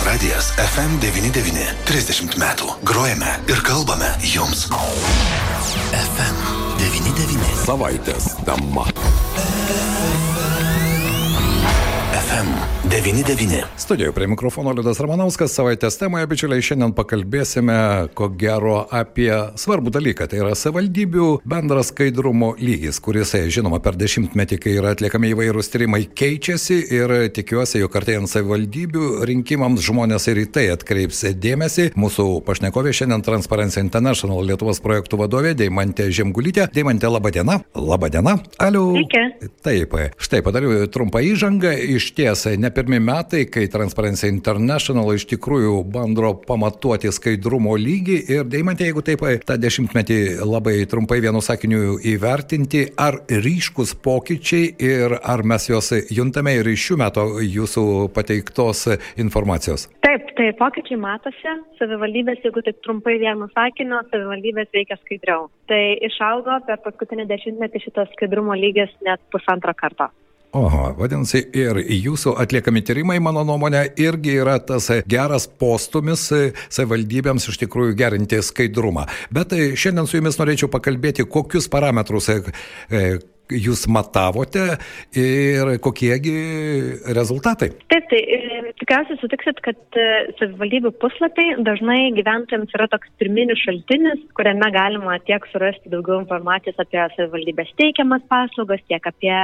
Lietuvos radijas FM99. 30 metų. Grojame ir kalbame jums. FM99. Savaitės tema. FM99. Studijoje prie mikrofono Liudas Ramanauskas savaitės temoje, bičiuliai, šiandien pakalbėsime, ko gero, apie svarbų dalyką. Tai yra savivaldybių bendras skaidrumo lygis, kuris, žinoma, per dešimtmetį, kai yra atliekami įvairūs tyrimai, keičiasi ir tikiuosi, jog artėjant savivaldybių rinkimams žmonės ir į tai atkreips dėmesį. Mūsų pašnekovė šiandien Transparency International Lietuvos projektų vadovė Deimantė Žemgulytė. Deimantė, laba diena. Labą dieną. Aliu. Taip, štai padariau trumpą įžangą. Iš ties, ne pirmi metai, kai Transparency International iš tikrųjų bando pamatuoti skaidrumo lygį ir Deimantė, jeigu taip tą dešimtmetį labai trumpai vienu sakiniu įvertinti, ar ryškus pokyčiai ir ar mes juos juntame ir iš šių metų jūsų pateiktos informacijos. Taip, tai pokyčiai matosi. Savivaldybės, jeigu taip trumpai vienu sakiniu, savivaldybės veikia skaidriau. Tai išaugo per paskutinį dešimtmetį šitas skaidrumo lygis net pusantro karto. Oho, vadinasi, ir jūsų atliekami tyrimai, mano nuomonė, irgi yra tas geras postumis savivaldybėms iš tikrųjų gerinti skaidrumą. Bet šiandien su jumis norėčiau pakalbėti, kokius parametrus jūs matavote ir kokiegi rezultatai? Taip, tai tikriausiai sutiksit, kad savivaldybių puslapiai dažnai gyventojams yra toks pirminis šaltinis, kuriame galima tiek surasti daugiau informacijos apie savivaldybės teikiamas paslaugas, tiek apie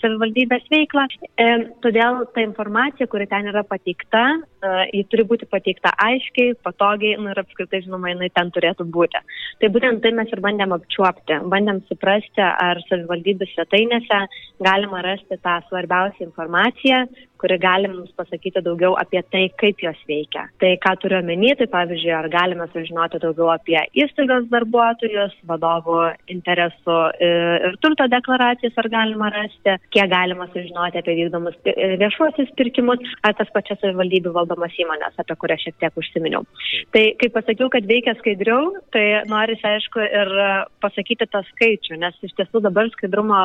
savivaldybės veiklą. E, todėl ta informacija, kuri ten yra pateikta, e, ji turi būti pateikta aiškiai, patogiai nu, ir apskritai, žinoma, jinai ten turėtų būti. Tai būtent tai mes ir bandėm apčiuopti, bandėm suprasti, ar savivaldybės svetainėse galima rasti tą svarbiausią informaciją, kuri gali mums pasakyti daugiau apie tai, kaip jos veikia. Tai ką turiu omeny, tai pavyzdžiui, ar galime sužinoti daugiau apie įstaigos darbuotojus, vadovų interesų ir turto deklaracijas, ar galima rasti, kiek galima sužinoti apie vykdomus viešuosius pirkimus, ar tas pačias savivaldybių valdomas įmonės, apie kurias šiek tiek užsiminiau. Tai kaip pasakiau, kad veikia skaidriau, tai norisi aišku ir pasakyti tą skaičių, nes iš tiesų dabar skaidrumo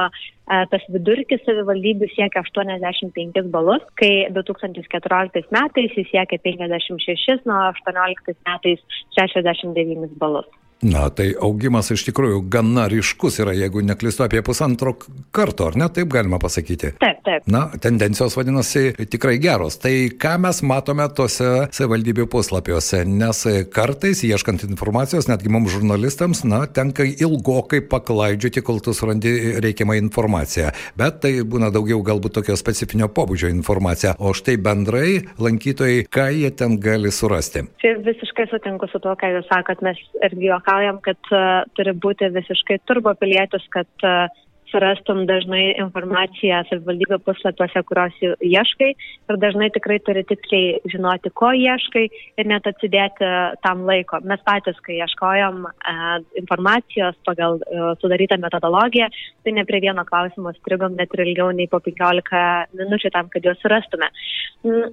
tas vidurkis savivaldybių siekia 85 balus, kai 2014 metais jis siekia 56, nuo 2018 metais 69 balus. Na, tai augimas iš tikrųjų gana ryškus yra, jeigu neklistu apie pusantro karto, ar ne, taip galima pasakyti? Taip, taip. Na, tendencijos vadinasi tikrai geros. Tai ką mes matome tose savivaldybių puslapiuose, nes kartais, ieškant informacijos, netgi mums žurnalistams, na, tenka ilgokai paklaidžioti, kol tu surandi reikiamą informaciją. Bet tai būna daugiau galbūt tokio specifinio pobūdžio informacija. O štai bendrai lankytojai, ką jie ten gali surasti? Čia visiškai sutinku su tuo, ką jūs sakot, mes irgi jo juokaujam, kad uh, turi būti visiškai turbopilietis, kad uh, surastum dažnai informaciją savivaldybė puslapiuose, kurios ieškai ir dažnai tikrai turi tiksliai žinoti, ko ieškai ir net atsidėti tam laiko. Mes patys, kai ieškojom e, informacijos pagal e, sudarytą metodologiją, tai ne prie vieno klausimo strigom net ilgiau nei po 15 minučių tam, kad juos surastume.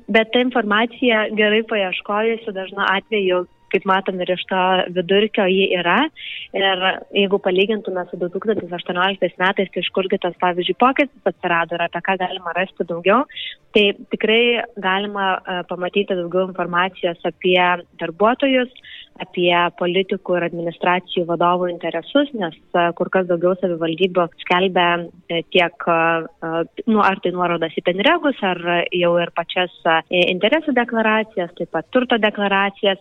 Bet ta informacija gerai paieškojusi dažnu atveju kaip matom ir iš to vidurkio ji yra. Ir jeigu palygintume su 2018 metais, tai iš kurgi tas, pavyzdžiui, pokytis atsirado ir apie ką galima rasti daugiau, tai tikrai galima uh, pamatyti daugiau informacijos apie darbuotojus, apie politikų ir administracijų vadovų interesus, nes uh, kur kas daugiau savivaldybių skelbia uh, tiek, nu, ar tai nuorodas į penregus, ar jau ir pačias interesų deklaracijas, taip pat turto deklaracijas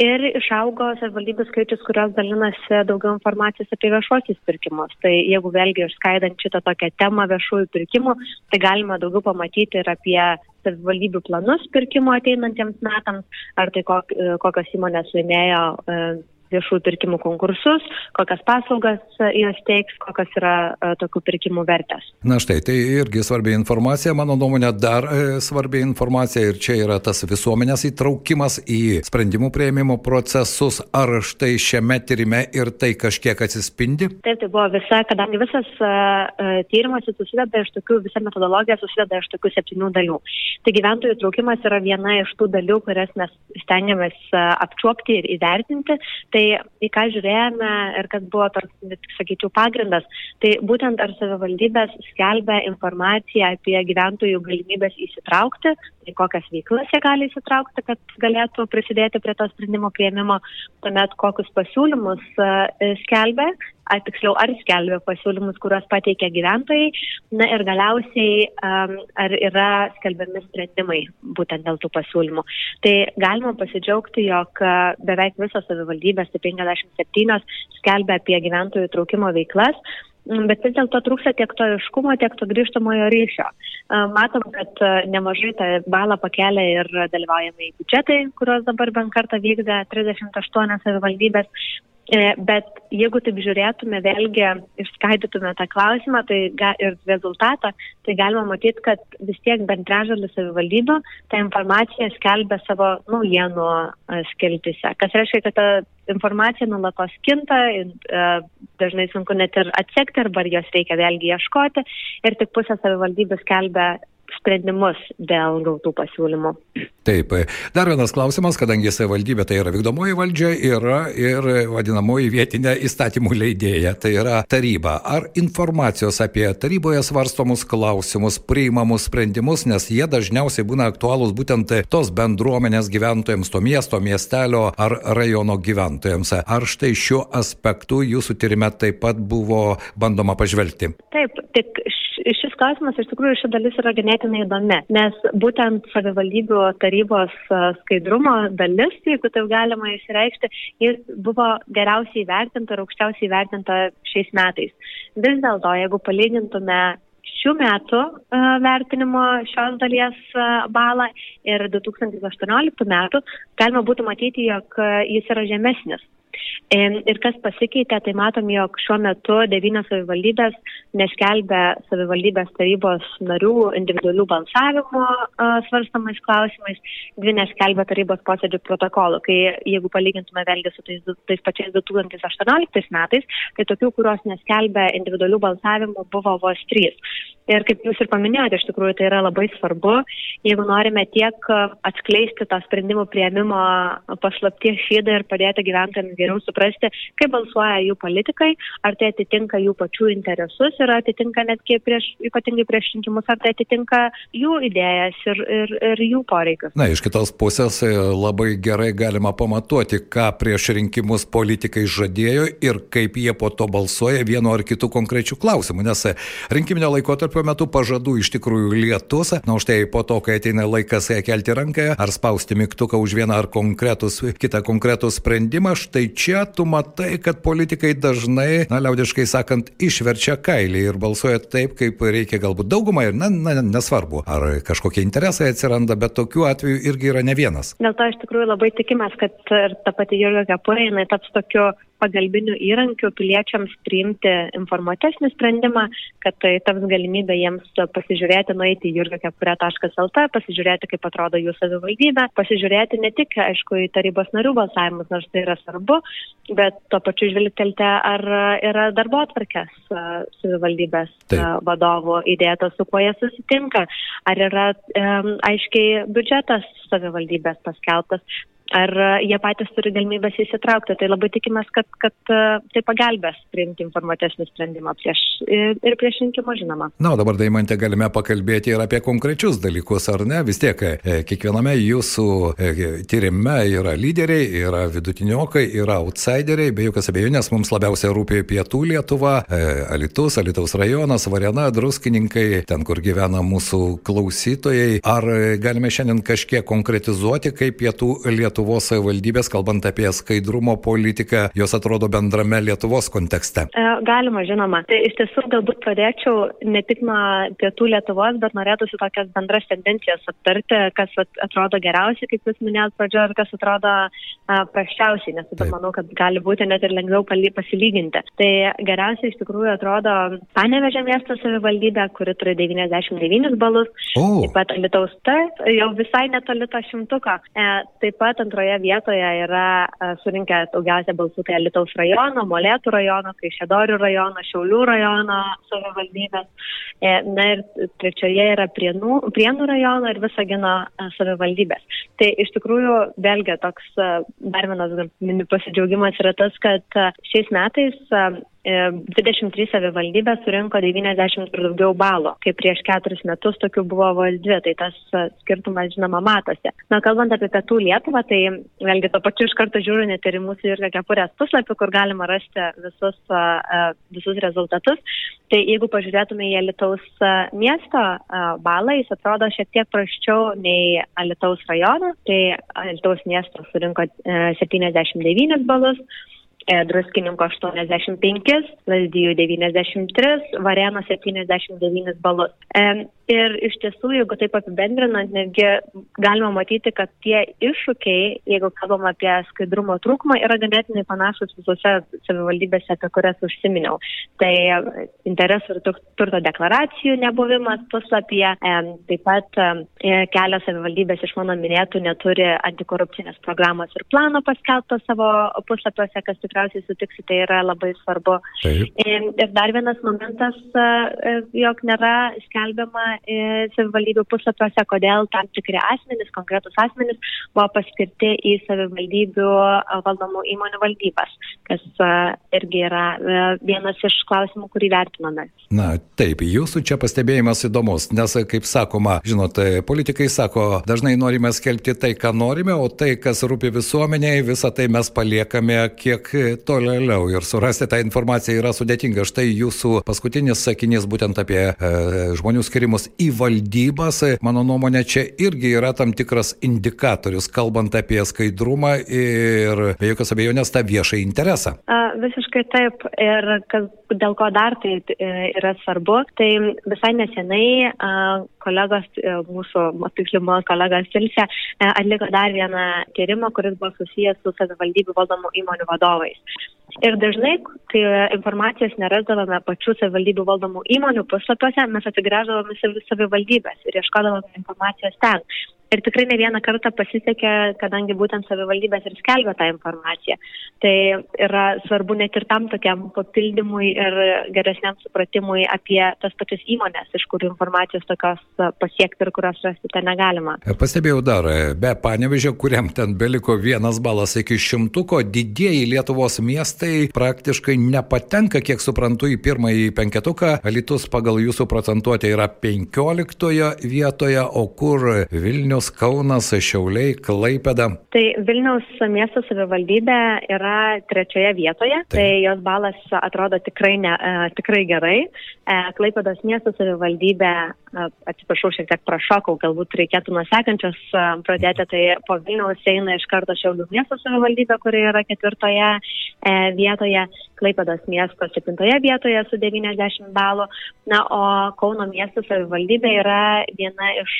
ir išaugo savivaldybių skaičius, kurios dalinasi daugiau informacijos apie viešuosius pirkimus. Tai jeigu vėlgi išskaidant šitą tokią temą viešųjų pirkimų, tai galima daugiau pamatyti ir apie savivaldybių planus pirkimo ateinantiems metams, ar tai kokios įmonės laimėjo viešųjų pirkimų konkursus, kokias paslaugas e, jos teiks, kokios yra e, tokių pirkimų vertės. Na štai, tai irgi svarbi informacija, mano nuomonė dar e, svarbi informacija ir čia yra tas visuomenės įtraukimas į sprendimų prieimimo procesus. Ar štai šiame tyrime ir tai kažkiek atsispindi? Taip, tai buvo visa, kadangi visas tyrimas susideda iš tokių, visa metodologija susideda iš tokių septynių dalių. Tai gyventojų įtraukimas yra viena iš tų dalių, kurias mes stengiamės apčiuopti ir įvertinti. Tai Tai į ką žiūrėjome ir kas buvo, toks, sakyčiau, pagrindas, tai būtent ar savivaldybės skelbia informaciją apie gyventojų galimybės įsitraukti, tai kokias veiklas jie gali įsitraukti, kad galėtų prisidėti prie to sprendimo prieimimo, tuomet kokius pasiūlymus e, skelbia ar tiksliau ar skelbia pasiūlymus, kuriuos pateikia gyventojai. Na ir galiausiai um, ar yra skelbiami sprendimai būtent dėl tų pasiūlymų. Tai galima pasidžiaugti, jog beveik visos savivaldybės, tai 57, skelbia apie gyventojų traukimo veiklas. Bet vis dėlto trūksta tiek to iškumo, tiek to grįžtamojo ryšio. Matom, kad nemažai tą balą pakelia ir dalyvaujame į biudžetai, kuriuos dabar bent kartą vykdė 38 savivaldybės. E, bet jeigu taip žiūrėtume, vėlgi išskaidytume tą klausimą tai ga, ir rezultatą, tai galima matyti, kad vis tiek bent trečdalis savivaldybių tą informaciją skelbia savo naujienų e, skeltise. Kas reiškia, kad ta informacija nulatos kinta, e, dažnai sunku net ir atsekti, arba jos reikia vėlgi ieškoti. Ir tik pusė savivaldybių skelbia sprendimus dėl gautų pasiūlymų. Taip, dar vienas klausimas, kadangi savivaldybė tai yra vykdomoji valdžia, yra ir vadinamoji vietinė įstatymų leidėja, tai yra taryba. Ar informacijos apie taryboje svarstomus klausimus, priimamus sprendimus, nes jie dažniausiai būna aktualūs būtent tos bendruomenės gyventojams, to miesto, miestelio ar rajono gyventojams. Ar štai šiuo aspektu jūsų tyrime taip pat buvo bandoma pažvelgti? Taip, tik šis klausimas iš tikrųjų ši dalis yra ganėtinai įdomi, nes būtent savivaldybių tarybos skaidrumo dalis, jeigu taip galima įsireikšti, jis buvo geriausiai įvertinta ir aukščiausiai įvertinta šiais metais. Vis dėlto, jeigu palygintume šių metų vertinimo šios dalies balą ir 2018 metų, galima būtų matyti, jog jis yra žemesnis. Ir kas pasikeitė, tai matom, jog šiuo metu devynios savivaldybės neskelbia savivaldybės tarybos narių individualių balsavimų svarstamais klausimais, dvi neskelbia tarybos posėdžių protokolų. Kai jeigu palygintume vėlgi su tais, tais pačiais 2018 metais, tai tokių, kurios neskelbia individualių balsavimų, buvo vos trys. Ir kaip jūs ir paminėjote, iš tikrųjų tai yra labai svarbu, jeigu norime tiek atskleisti tą sprendimų prieimimo paslapties šydą ir padėti gyventojams geriau suprasti, kaip balsuoja jų politikai, ar tai atitinka jų pačių interesus ir atitinka netgi prieš, ypatingai prieš rinkimus, ar tai atitinka jų idėjas ir, ir, ir jų poreikius. Na, iš kitos pusės e, labai gerai galima pamatuoti, ką prieš rinkimus politikai žadėjo ir kaip jie po to balsuoja vienu ar kitu konkrečiu klausimu, nes rinkiminio laikotarpio metu pažadų iš tikrųjų lietus, na už tai po to, kai ateina laikas kelti ranką ar spausti mygtuką už vieną ar konkretus, kitą konkretų sprendimą, štai čia tu matai, kad politikai dažnai, na, liaudiškai sakant, išverčia kailį ir balsuoja taip, kaip reikia galbūt daugumą ir, na, na, nesvarbu, ar kažkokie interesai atsiranda, bet tokių atvejų irgi yra ne vienas. Dėl to iš tikrųjų labai tikimės, kad ir ta pati Jurga Kepurė, jinai taps tokiu pagalbiniu įrankiu piliečiams priimti informuotesnį sprendimą, kad tai taps galimybė jiems pasižiūrėti, nueiti į jurgakepure.lt, pasižiūrėti, kaip atrodo jų savivaldybė, pasižiūrėti ne tik, aišku, į tarybos narių balsavimus, nors tai yra svarbu, bet tuo pačiu žvilgtelti, ar yra darbo atvarkės savivaldybės Taip. vadovų įdėtos, su kuo jie susitinka, ar yra um, aiškiai biudžetas savivaldybės paskelbtas ar e, jie patys turi galimybės įsitraukti. Tai labai tikimės, kad, kad e, tai pagelbės priimti informuotesnį sprendimą prieš, ir prieš rinkimą, žinoma. Na, o dabar, Daimantė, galime pakalbėti ir apie konkrečius dalykus, ar ne? Vis tiek, e, kiekviename jūsų tyrime yra lyderiai, yra vidutiniokai, yra outsideriai, be jokios abejonės mums labiausiai rūpė pietų Lietuva, Alitus, Alitaus rajonas, Varena, Druskininkai, ten, kur gyvena mūsų klausytojai. Ar galime šiandien kažkiek konkretizuoti, kaip pietų Lietuva Lietuvos savivaldybės, kalbant apie skaidrumo politiką, jos atrodo bendrame Lietuvos kontekste? E, galima, žinoma. Tai iš tiesų galbūt pradėčiau ne tik nuo pietų Lietuvos, bet norėtųsi tokias bendras tendencijas aptarti, kas atrodo geriausiai, kaip jūs minėjot pradžioje, ir kas atrodo praščiausiai, nes taip manau, kad gali būti net ir lengviau pasilyginti. Tai geriausiai iš tikrųjų atrodo Panevežė miesto savivaldybė, kuri turi 99 balus, o. taip pat Alitaus T, jau visai netoli to šimtuko. E, taip pat antroje vietoje yra surinkę daugiausia balsų tai Lietuvos rajono, Molėtų rajono, Kaišėdorių rajono, Šiaulių rajono savivaldybės. E, na ir trečioje yra Prienų, Prienų rajono ir Visagino savivaldybės. Tai iš tikrųjų vėlgi toks dar vienas mini pasidžiaugimas yra tas, kad šiais metais 23 e, savivaldybės surinko 90 ir daugiau balų, kai prieš keturis metus tokių buvo vos dvi, tai tas e, skirtumas žinoma matosi. Na, kalbant apie pietų Lietuvą, tai vėlgi to pačiu iš karto žiūriu net ir mūsų Jurgio Kepurės puslapį, kur galima rasti visus, e, visus rezultatus. Tai jeigu pažiūrėtume į Alitaus miesto balą, jis atrodo šiek tiek praščiau nei Alitaus rajono, tai Alitaus miestas surinko 79 balus. E, druskininko 85, Lazdijų 93, Varėno 79 balus. E, ir iš tiesų, jeigu taip apibendrinant, netgi galima matyti, kad tie iššūkiai, jeigu kalbam apie skaidrumo trūkumą, yra ganėtinai panašus visose savivaldybėse, apie kurias užsiminiau. Tai interesų ir turto deklaracijų nebuvimas puslapyje, e, taip pat kelios savivaldybės iš mano minėtų neturi antikorupcinės programos ir plano paskelbto savo puslapiuose, kas tikrai tikriausiai sutiksite, tai yra labai svarbu. Taip. Ir dar vienas momentas, jog nėra skelbiama savivaldybių puslapiuose, kodėl tam tikri asmenys, konkretus asmenys buvo paskirti į savivaldybių valdomų įmonių valdybas, kas irgi yra vienas iš klausimų, kurį vertiname. Na, taip, jūsų čia pastebėjimas įdomus, nes, kaip sakoma, žinote, politikai sako, dažnai norime skelbti tai, ką norime, o tai, kas rūpi visuomeniai, visą tai mes paliekame kiek tolėliau ir surasti tą informaciją yra sudėtinga. Štai jūsų paskutinis sakinys būtent apie e, žmonių skirimus į valdybas. Mano nuomonė, čia irgi yra tam tikras indikatorius, kalbant apie skaidrumą ir be jokios abejonės tą viešą interesą. A, visiškai taip. Ir kas, dėl ko dar tai e, yra svarbu, tai visai nesenai a, kolegos, e, mūsų, tiksliau, mano kolega Silsė, e, atliko dar vieną tyrimą, kuris buvo susijęs su savivaldybių valdomų įmonių vadovais. Ir dažnai, kai informacijos nerasdavome pačių savivaldybių valdomų įmonių puslapiuose, mes atsigręždavome savivaldybės ir ieškodavome informacijos ten. Ir tikrai ne vieną kartą pasisekė, kadangi būtent savivaldybės ir skelbia tą informaciją. Tai yra svarbu net ir tam tokiam papildymui ir geresniam supratimui apie tas pačias įmonės, iš kurių informacijos tokios pasiekti ir kurios rasti ten negalima. Pastebėjau dar, be panevežio, kuriam ten beliko vienas balas iki šimtuko, didieji Lietuvos miestai praktiškai nepatenka, kiek suprantu, į pirmąjį penketuką. Litus pagal jūsų procentuotę yra 15 vietoje, o kur Vilnius Vilnius, Kaunas, Šiauliai, Klaipeda. Tai Vilniaus miesto savivaldybė yra trečioje vietoje, tai, tai jos balas atrodo tikrai, ne, e, tikrai gerai. E, Klaipedos miesto savivaldybė, e, atsiprašau, šiek tiek prašokau, galbūt reikėtų nuo sekančios pradėti, tai po Vilniaus eina iš karto Šiaulių miesto savivaldybė, kuri yra ketvirtoje vietoje, Klaipedos miesto septintoje vietoje su 90 balų, na, o Kauno miesto savivaldybė yra viena iš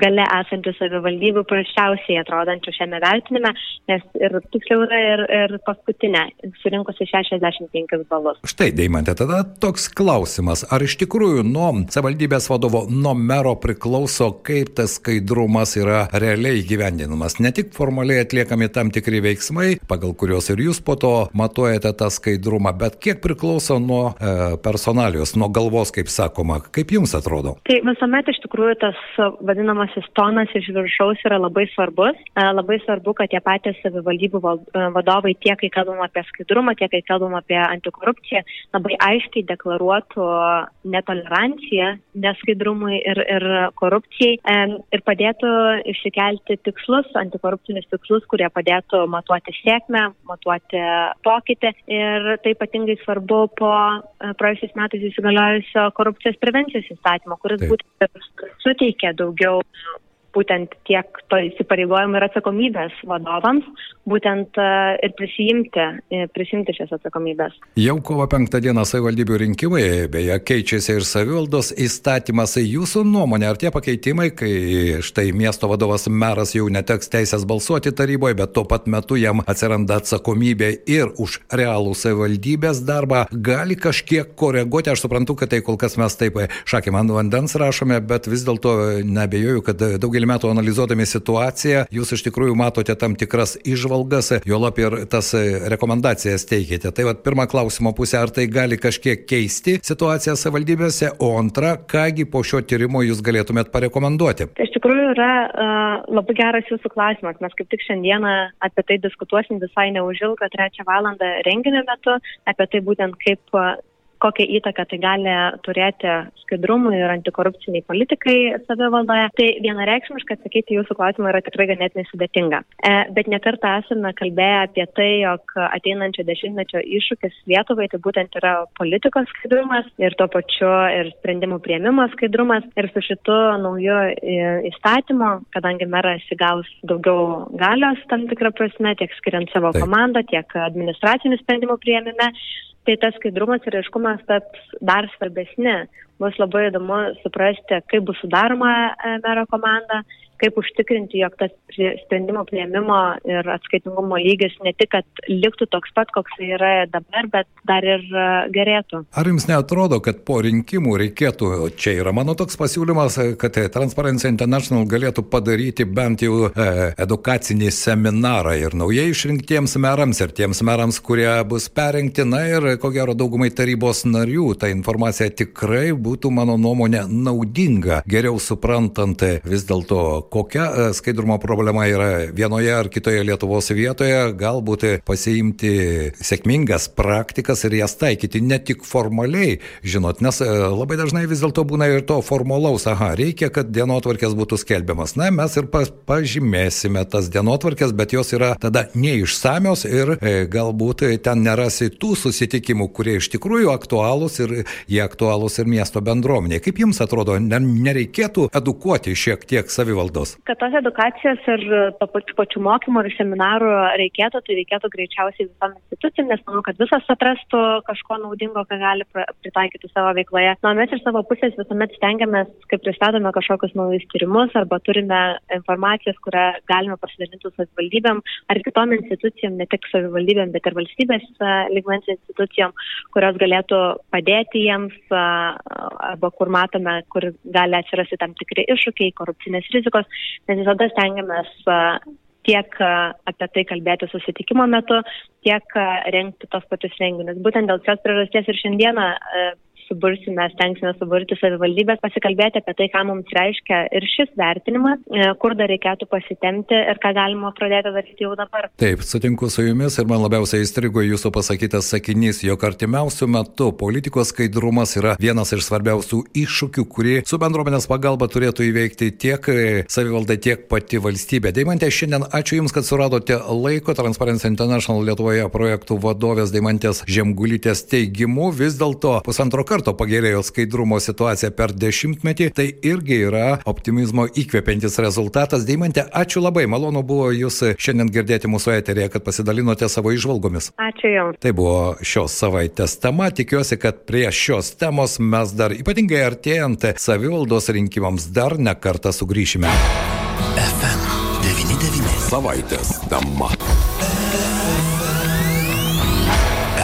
gale esančių savivaldybių prasčiausiai atrodančių šiame vertinime, nes ir tiksliau yra ir, ir paskutinė, surinkusi 65 balus. Štai, Deimantė, tada toks klausimas, ar iš tikrųjų nuo savivaldybės vadovo, nuo mero priklauso, kaip tas skaidrumas yra realiai gyvendinamas, ne tik formaliai atliekami tam tikri veiksmai, pagal kuriuos ir jūs po to matuojate tą skaidrumą, bet kiek priklauso nuo e, personalijos, nuo galvos, kaip sakoma, kaip jums atrodo? Tai visuomet iš tikrųjų tas vadinamas vadinamasis tonas iš viršaus yra labai svarbus. E, labai svarbu, kad tie patys savivaldybių e, vadovai tiek, kai kalbam apie skaidrumą, tiek, kai kalbam apie antikorupciją, labai aiškiai deklaruotų netoleranciją neskaidrumui ir, ir korupcijai e, ir padėtų išsikelti tikslus, antikorupcinius tikslus, kurie padėtų matuoti sėkmę, matuoti pokytį. Ir tai ypatingai svarbu po praėjusiais metais įsigaliojusio korupcijos prevencijos įstatymo, kuris būtent suteikia daugiau būtent tiek to įsipareigojimų ir atsakomybės vadovams, būtent e, ir prisijimti, e, prisimti šias atsakomybės. Jau kovo penktą dieną savivaldybių rinkimai, beje, keičiasi ir savivaldos įstatymas. Jūsų nuomonė, ar tie pakeitimai, kai štai miesto vadovas meras jau neteks teisės balsuoti taryboje, bet tuo pat metu jam atsiranda atsakomybė ir už realų savivaldybės darbą, gali kažkiek koreguoti, aš suprantu, kad tai kol kas mes taip šakėm ant vandens rašome, bet vis dėlto nebejoju, kad daugelis daugelį metų analizuodami situaciją, jūs iš tikrųjų matote tam tikras išvalgas, juolap ir tas rekomendacijas teikėte. Tai vad pirmą klausimo pusę, ar tai gali kažkiek keisti situaciją savivaldybėse, o antra, kągi po šio tyrimo jūs galėtumėt parekomenduoti? Tai iš tikrųjų yra uh, labai geras jūsų klausimas. Mes kaip tik šiandieną apie tai diskutuosim visai neužilgo, trečią valandą renginio metu, apie tai būtent kaip kokią įtaką tai gali turėti skaidrumui ir antikorupciniai politikai savivaldoje. Tai vienareikšmiškai atsakyti jūsų klausimą yra tikrai ganėtinai sudėtinga. E, bet nekartą esame kalbėję apie tai, jog ateinančio dešimtmečio iššūkis Lietuvai tai būtent yra politikos skaidrumas ir tuo pačiu ir sprendimų prieimimo skaidrumas. Ir su šitu nauju įstatymu, kadangi meras įgaus daugiau galios tam tikrą prasme, tiek skiriant savo komandą, tiek administracinių sprendimų prieimime, tai tas skaidrumas ir aiškumas taps dar svarbesni. Bus labai įdomu suprasti, kaip bus sudaroma e, mero komanda, kaip užtikrinti, jog tas sprendimo prieimimo ir atskaitingumo lygis ne tik, kad liktų toks pat, koks yra dabar, bet dar ir e, gerėtų. Ar jums netrodo, kad po rinkimų reikėtų, čia yra mano toks pasiūlymas, kad Transparency International galėtų padaryti bent jau e, edukacinį seminarą ir naujai išrinktiems merams ir tiems merams, kurie bus perinkti, na ir ko gero daugumai tarybos narių ta informacija tikrai būtų, mano nuomonė, naudinga, geriau suprantant vis dėlto kokia e, skaidrumo problema yra vienoje ar kitoje Lietuvos vietoje, galbūt pasiimti sėkmingas praktikas ir jas taikyti ne tik formaliai, žinot, nes e, labai dažnai vis dėlto būna ir to formalaus, aha, reikia, kad dienotvarkės būtų skelbiamas. Na, mes ir pažymėsime tas dienotvarkės, bet jos yra tada neišsamios ir e, galbūt ten nerasi tų susitikimų, kurie iš tikrųjų aktualūs ir jie aktualūs ir miesto bendruomeniai. Kaip jums atrodo, nereikėtų edukuoti šiek tiek savivaldos? Metus? Kad tos edukacijos ir pačių, mokymų ir seminarų reikėtų, tai reikėtų greičiausiai visom institucijom, nes manau, kad visas atrastų kažko naudingo, ką gali pritaikyti savo veikloje. Na, mes iš savo pusės visuomet stengiamės, kai pristatome kažkokius naujus tyrimus arba turime informacijos, kurią galime pasidalinti su savivaldybėm ar kitom institucijom, ne tik savivaldybėm, bet ir valstybės lygmens institucijom, kurios galėtų padėti jiems arba kur matome, kur gali atsirasti tam tikri iššūkiai, korupcinės rizikos mes visada stengiamės tiek apie tai kalbėti susitikimo metu, tiek rengti tos pačius renginius. Būtent dėl šios priežasties ir šiandieną subursime, stengsime suburti savivaldybės, pasikalbėti apie tai, ką mums reiškia ir šis vertinimas, e, kur dar reikėtų pasitemti ir ką galima pradėti daryti jau dabar. Taip, sutinku su jumis ir man labiausiai įstrigo jūsų pasakytas sakinys, jog artimiausių metų politikos skaidrumas yra vienas iš svarbiausių iššūkių, kurį su bendruomenės pagalba turėtų įveikti tiek savivaldai, tiek pati valstybė. Deimantė, šiandien ačiū Jums, kad suradote laiko Transparency International Lietuvoje projektų vadovės Deimantės Žemgulytės teigimu. Vis dėlto pusantro karto karto pagerėjo skaidrumo situacija per dešimtmetį, tai irgi yra optimizmo įkvepiantis rezultatas. Deimantė, ačiū labai, malonu buvo jūs šiandien girdėti mūsų eterėje, kad pasidalinote savo išvalgomis. Ačiū Jums. Tai buvo šios savaitės tema, tikiuosi, kad prie šios temos mes dar ypatingai artėjant savivaldos rinkimams dar ne kartą sugrįšime. FM99 savaitės tema.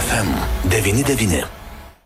FM99